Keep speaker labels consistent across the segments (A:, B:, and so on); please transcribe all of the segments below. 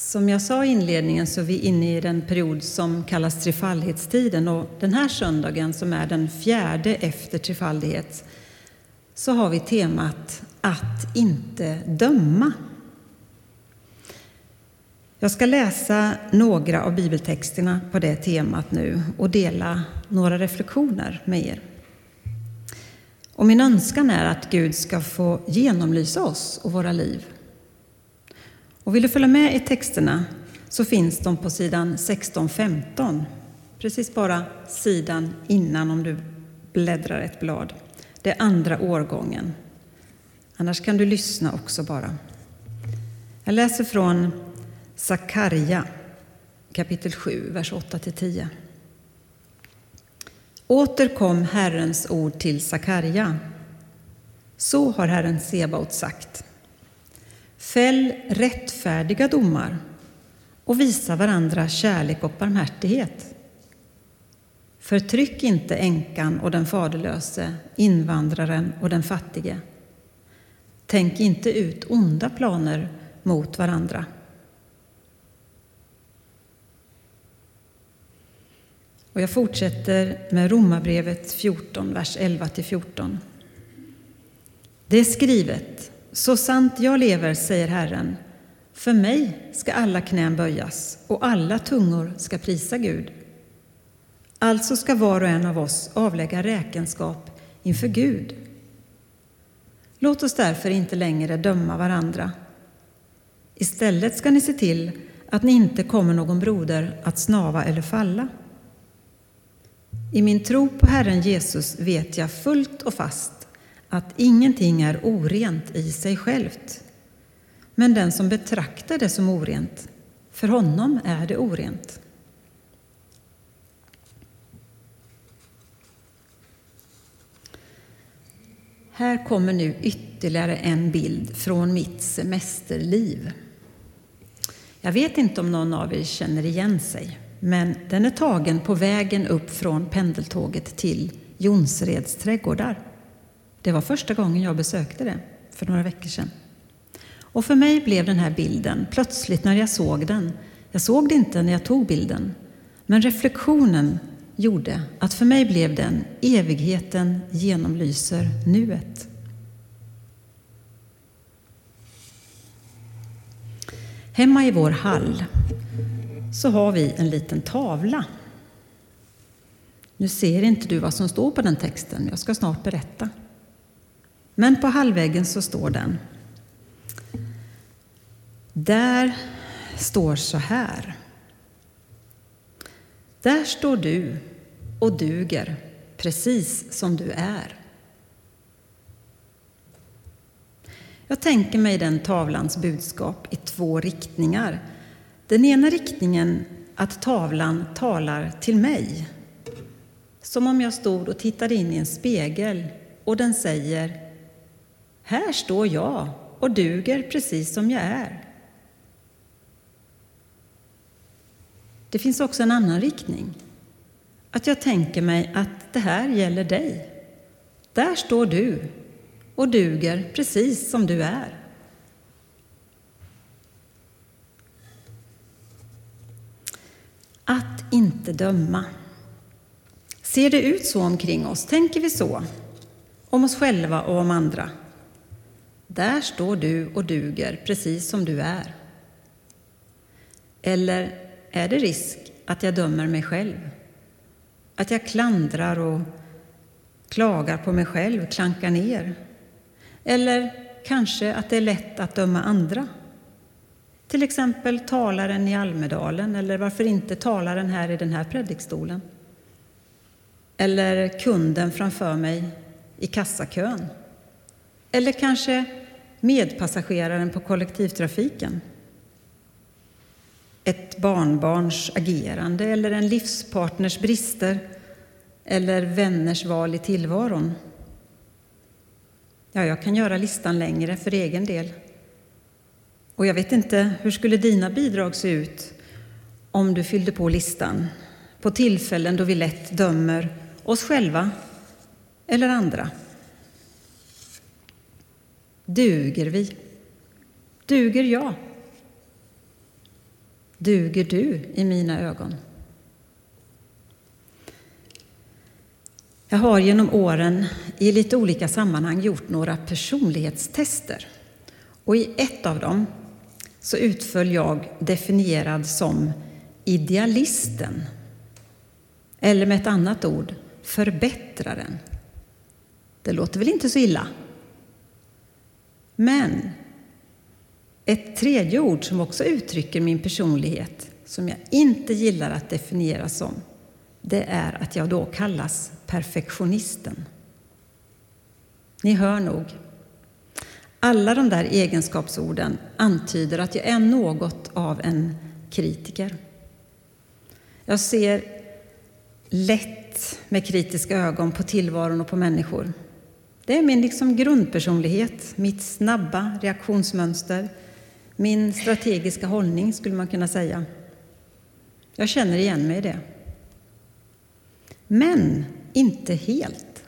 A: Som jag sa i inledningen så är vi inne i den period som kallas trefaldighetstiden och den här söndagen som är den fjärde efter trefaldighet så har vi temat att inte döma. Jag ska läsa några av bibeltexterna på det temat nu och dela några reflektioner med er. Och min önskan är att Gud ska få genomlysa oss och våra liv. Och vill du följa med i texterna så finns de på sidan 16-15. Precis bara sidan innan om du bläddrar ett blad. Det är andra årgången. Annars kan du lyssna också bara. Jag läser från Sakarja kapitel 7, vers 8-10. Åter kom Herrens ord till Sakarja. Så har Herren Sebaot sagt. Fäll rättfärdiga domar och visa varandra kärlek och barmhärtighet. Förtryck inte änkan och den faderlöse, invandraren och den fattige. Tänk inte ut onda planer mot varandra. Och jag fortsätter med Romarbrevet 14, vers 11-14. Det är skrivet, så sant jag lever, säger Herren, för mig ska alla knän böjas och alla tungor ska prisa Gud. Alltså ska var och en av oss avlägga räkenskap inför Gud. Låt oss därför inte längre döma varandra. Istället ska ni se till att ni inte kommer någon broder att snava eller falla. I min tro på Herren Jesus vet jag fullt och fast att ingenting är orent i sig självt. Men den som betraktar det som orent, för honom är det orent. Här kommer nu ytterligare en bild från mitt semesterliv. Jag vet inte om någon av er känner igen sig, men den är tagen på vägen upp från pendeltåget till Jonsereds trädgårdar. Det var första gången jag besökte det, för några veckor sedan. Och för mig blev den här bilden, plötsligt när jag såg den, jag såg det inte när jag tog bilden, men reflektionen gjorde att för mig blev den evigheten genomlyser nuet. Hemma i vår hall så har vi en liten tavla. Nu ser inte du vad som står på den texten, jag ska snart berätta. Men på halvväggen så står den. Där står så här. Där står du och duger precis som du är. Jag tänker mig den tavlans budskap i två riktningar. Den ena riktningen att tavlan talar till mig. Som om jag stod och tittade in i en spegel och den säger här står jag och duger precis som jag är. Det finns också en annan riktning. Att jag tänker mig att det här gäller dig. Där står du och duger precis som du är. Att inte döma. Ser det ut så omkring oss? Tänker vi så? Om oss själva och om andra? Där står du och duger precis som du är. Eller är det risk att jag dömer mig själv? Att jag klandrar och klagar på mig själv, klankar ner? Eller kanske att det är lätt att döma andra? Till exempel talaren i Almedalen, eller varför inte talaren här i den här predikstolen? Eller kunden framför mig i kassakön? Eller kanske medpassageraren på kollektivtrafiken. Ett barnbarns agerande eller en livspartners brister eller vänners val i tillvaron. Ja, jag kan göra listan längre för egen del. Och jag vet inte, hur skulle dina bidrag se ut om du fyllde på listan på tillfällen då vi lätt dömer oss själva eller andra? Duger vi? Duger jag? Duger du i mina ögon? Jag har genom åren i lite olika sammanhang gjort några personlighetstester. Och i ett av dem så utföll jag definierad som idealisten. Eller med ett annat ord, förbättraren. Det låter väl inte så illa? Men ett tredje ord som också uttrycker min personlighet, som jag inte gillar att definiera som, det är att jag då kallas perfektionisten. Ni hör nog. Alla de där egenskapsorden antyder att jag är något av en kritiker. Jag ser lätt med kritiska ögon på tillvaron och på människor. Det är min liksom grundpersonlighet, mitt snabba reaktionsmönster, min strategiska hållning skulle man kunna säga. Jag känner igen mig i det. Men inte helt.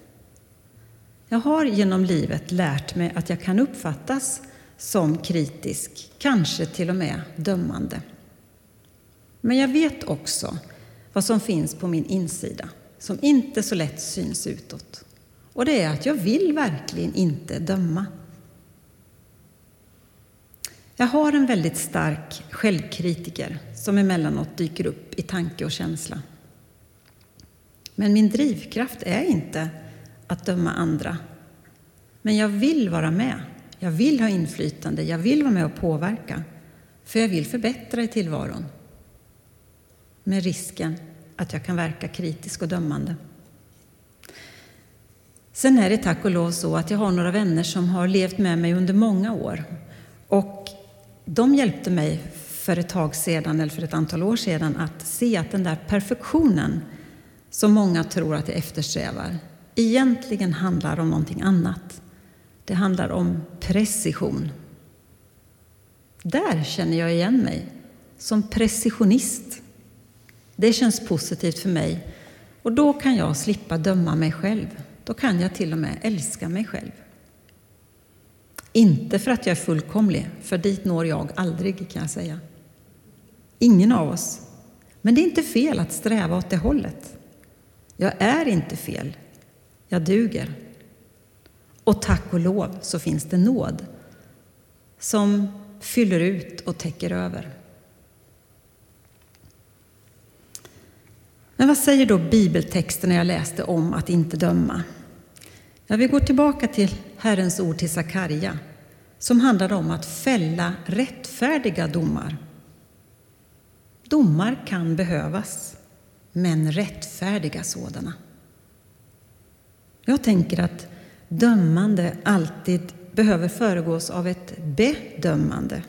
A: Jag har genom livet lärt mig att jag kan uppfattas som kritisk, kanske till och med dömande. Men jag vet också vad som finns på min insida, som inte så lätt syns utåt. Och det är att jag vill verkligen inte döma. Jag har en väldigt stark självkritiker som emellanåt dyker upp i tanke och känsla. Men min drivkraft är inte att döma andra. Men jag vill vara med. Jag vill ha inflytande. Jag vill vara med och påverka. För jag vill förbättra i tillvaron. Med risken att jag kan verka kritisk och dömande. Sen är det tack och lov så att jag har några vänner som har levt med mig under många år. Och de hjälpte mig för ett tag sedan, eller för ett antal år sedan, att se att den där perfektionen som många tror att jag eftersträvar egentligen handlar om någonting annat. Det handlar om precision. Där känner jag igen mig, som precisionist. Det känns positivt för mig och då kan jag slippa döma mig själv. Då kan jag till och med älska mig själv. Inte för att jag är fullkomlig, för dit når jag aldrig kan jag säga. Ingen av oss. Men det är inte fel att sträva åt det hållet. Jag är inte fel. Jag duger. Och tack och lov så finns det nåd som fyller ut och täcker över. Men vad säger då bibeltexten jag läste om att inte döma? När vi går tillbaka till Herrens ord till Sakarja som handlar om att fälla rättfärdiga domar. Domar kan behövas, men rättfärdiga sådana. Jag tänker att dömande alltid behöver föregås av ett bedömande.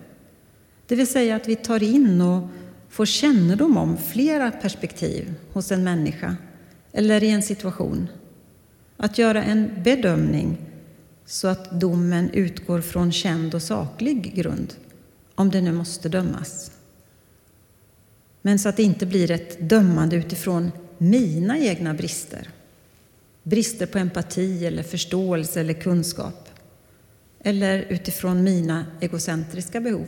A: Det vill säga att vi tar in och får kännedom om flera perspektiv hos en människa eller i en situation. Att göra en bedömning så att domen utgår från känd och saklig grund, om det nu måste dömas. Men så att det inte blir ett dömande utifrån mina egna brister. Brister på empati eller förståelse eller kunskap. Eller utifrån mina egocentriska behov.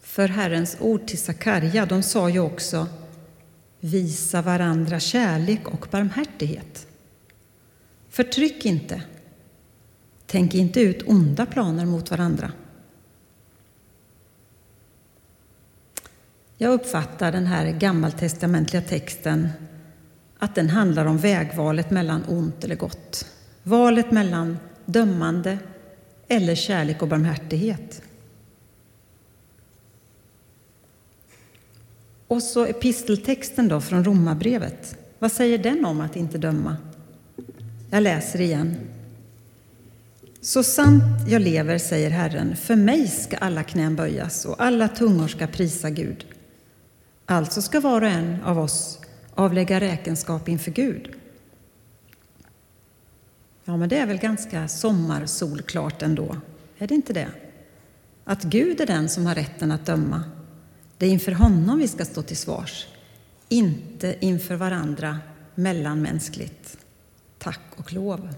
A: För Herrens ord till Sakarja, de sa ju också Visa varandra kärlek och barmhärtighet. Förtryck inte. Tänk inte ut onda planer mot varandra. Jag uppfattar den här gammaltestamentliga texten att den handlar om vägvalet mellan ont eller gott. Valet mellan dömande eller kärlek och barmhärtighet. Och så episteltexten då från Romarbrevet. Vad säger den om att inte döma? Jag läser igen. Så sant jag lever, säger Herren, för mig ska alla knän böjas och alla tungor ska prisa Gud. Alltså ska var och en av oss avlägga räkenskap inför Gud. Ja, men det är väl ganska sommarsolklart ändå, är det inte det? Att Gud är den som har rätten att döma. Det är inför honom vi ska stå till svars, inte inför varandra mellanmänskligt. Tack och lov.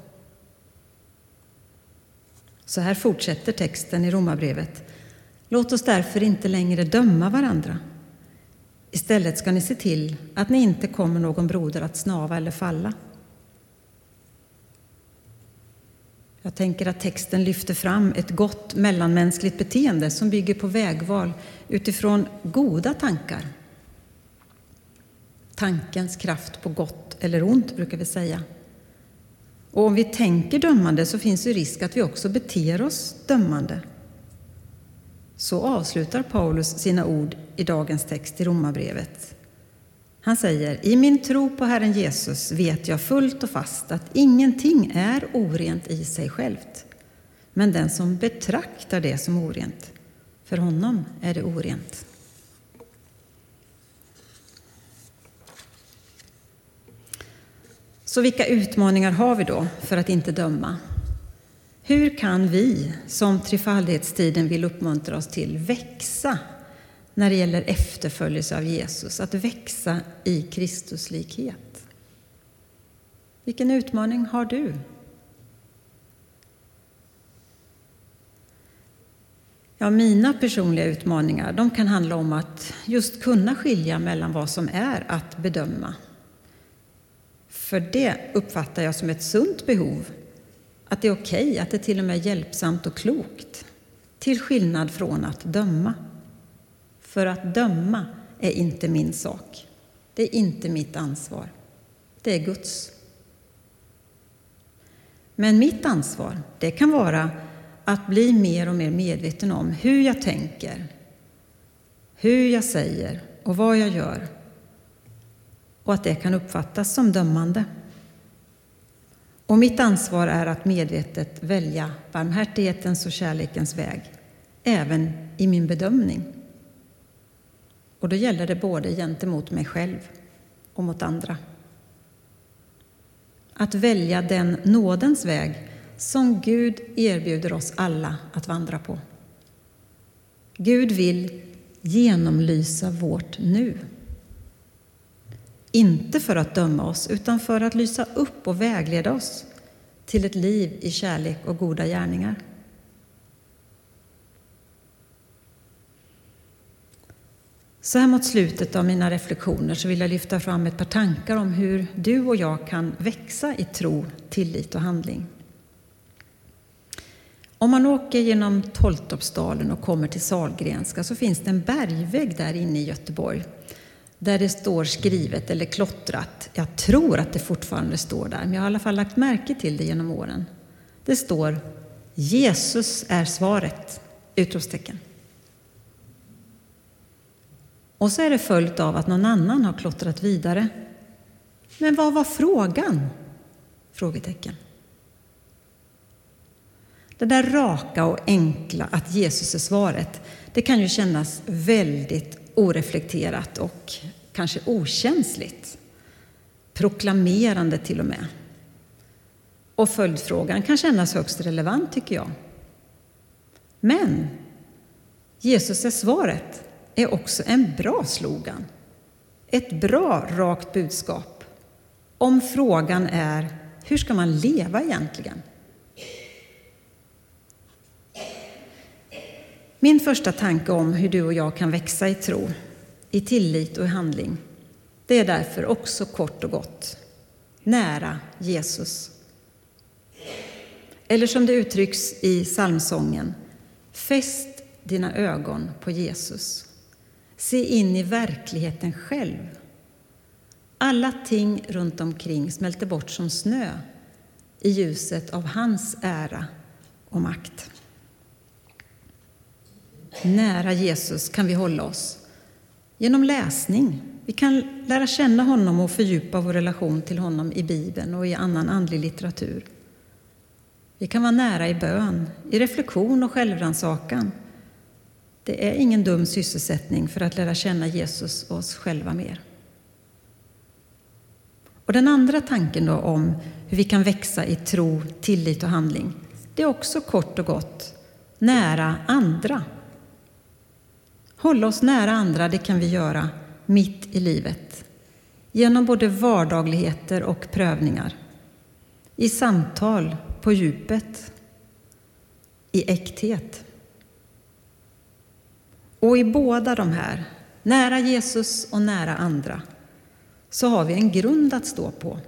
A: Så här fortsätter texten i Romarbrevet. Låt oss därför inte längre döma varandra. Istället ska ni se till att ni inte kommer någon broder att snava eller falla. Jag tänker att texten lyfter fram ett gott mellanmänskligt beteende som bygger på vägval utifrån goda tankar. Tankens kraft på gott eller ont, brukar vi säga. Och om vi tänker dömande så finns det risk att vi också beter oss dömande. Så avslutar Paulus sina ord i dagens text i Romarbrevet. Han säger, i min tro på Herren Jesus vet jag fullt och fast att ingenting är orent i sig självt. Men den som betraktar det som orent, för honom är det orent. Så vilka utmaningar har vi då för att inte döma? Hur kan vi, som trefaldighetstiden vill uppmuntra oss till, växa när det gäller efterföljelse av Jesus, att växa i Kristuslikhet? Vilken utmaning har du? Ja, mina personliga utmaningar de kan handla om att just kunna skilja mellan vad som är att bedöma. För det uppfattar jag som ett sunt behov att det är okej, okay, att det till och med är hjälpsamt och klokt, till skillnad från att döma. För att döma är inte min sak. Det är inte mitt ansvar. Det är Guds. Men mitt ansvar, det kan vara att bli mer och mer medveten om hur jag tänker, hur jag säger och vad jag gör och att det kan uppfattas som dömande. Och mitt ansvar är att medvetet välja barmhärtighetens och kärlekens väg, även i min bedömning. Och då gäller det både gentemot mig själv och mot andra. Att välja den nådens väg som Gud erbjuder oss alla att vandra på. Gud vill genomlysa vårt nu. Inte för att döma oss, utan för att lysa upp och vägleda oss till ett liv i kärlek och goda gärningar. Så här mot slutet av mina reflektioner så vill jag lyfta fram ett par tankar om hur du och jag kan växa i tro, tillit och handling. Om man åker genom Tolltorpsdalen och kommer till Salgrenska så finns det en bergvägg där inne i Göteborg där det står skrivet eller klottrat. Jag tror att det fortfarande står där, men jag har i alla fall lagt märke till det genom åren. Det står Jesus är svaret! Utropstecken. Och så är det följt av att någon annan har klottrat vidare. Men vad var frågan? Frågetecken. Det där raka och enkla, att Jesus är svaret, det kan ju kännas väldigt oreflekterat och kanske okänsligt. Proklamerande till och med. Och följdfrågan kan kännas högst relevant, tycker jag. Men Jesus är svaret är också en bra slogan. Ett bra, rakt budskap. Om frågan är hur ska man leva egentligen? Min första tanke om hur du och jag kan växa i tro, i tillit och i handling, det är därför också kort och gott nära Jesus. Eller som det uttrycks i psalmsången, fäst dina ögon på Jesus. Se in i verkligheten själv. Alla ting runt omkring smälter bort som snö i ljuset av hans ära och makt. Nära Jesus kan vi hålla oss genom läsning. Vi kan lära känna honom och fördjupa vår relation till honom i Bibeln och i annan andlig litteratur. Vi kan vara nära i bön, i reflektion och självrannsakan. Det är ingen dum sysselsättning för att lära känna Jesus och oss själva mer. Och den andra tanken då om hur vi kan växa i tro, tillit och handling, det är också kort och gott nära andra. Hålla oss nära andra, det kan vi göra mitt i livet. Genom både vardagligheter och prövningar. I samtal på djupet. I äkthet. Och i båda de här, nära Jesus och nära andra, så har vi en grund att stå på.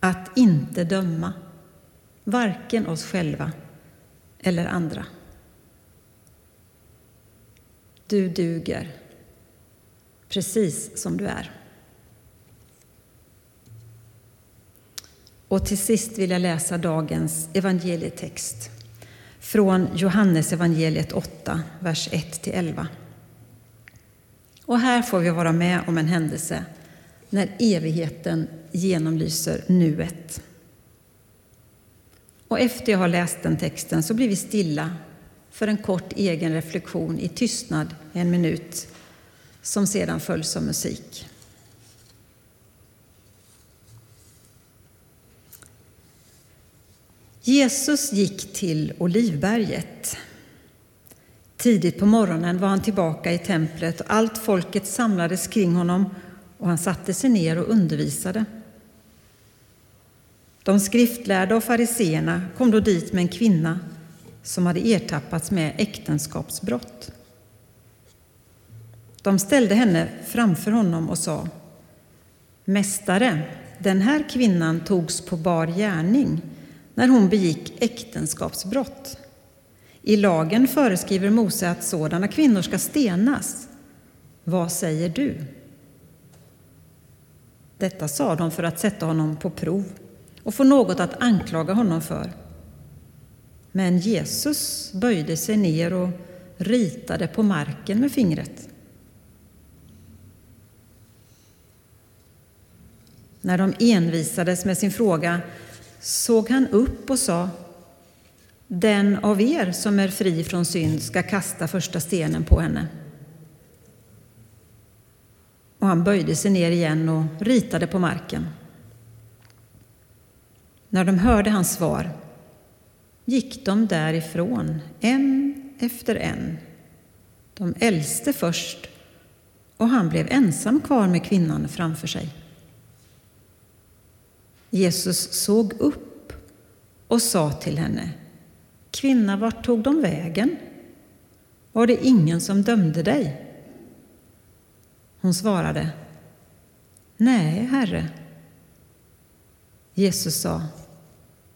A: Att inte döma, varken oss själva eller andra. Du duger, precis som du är. Och till sist vill jag läsa dagens evangelietext från Johannes evangeliet 8, vers 1-11. Och här får vi vara med om en händelse när evigheten genomlyser nuet. Och efter jag har läst den texten så blir vi stilla för en kort egen reflektion i tystnad en minut som sedan följs av musik. Jesus gick till Olivberget. Tidigt på morgonen var han tillbaka i templet och allt folket samlades kring honom och han satte sig ner och undervisade. De skriftlärda och fariseerna kom då dit med en kvinna som hade ertappats med äktenskapsbrott. De ställde henne framför honom och sa Mästare, den här kvinnan togs på bar gärning när hon begick äktenskapsbrott. I lagen föreskriver Mose att sådana kvinnor ska stenas. Vad säger du? Detta sa de för att sätta honom på prov och få något att anklaga honom för. Men Jesus böjde sig ner och ritade på marken med fingret. När de envisades med sin fråga såg han upp och sa Den av er som är fri från synd ska kasta första stenen på henne. Och han böjde sig ner igen och ritade på marken. När de hörde hans svar gick de därifrån, en efter en. De äldste först, och han blev ensam kvar med kvinnan framför sig. Jesus såg upp och sa till henne Kvinna, vart tog de vägen? Var det ingen som dömde dig? Hon svarade Nej, Herre. Jesus sa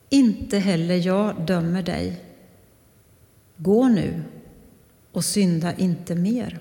A: Inte heller jag dömer dig. Gå nu och synda inte mer.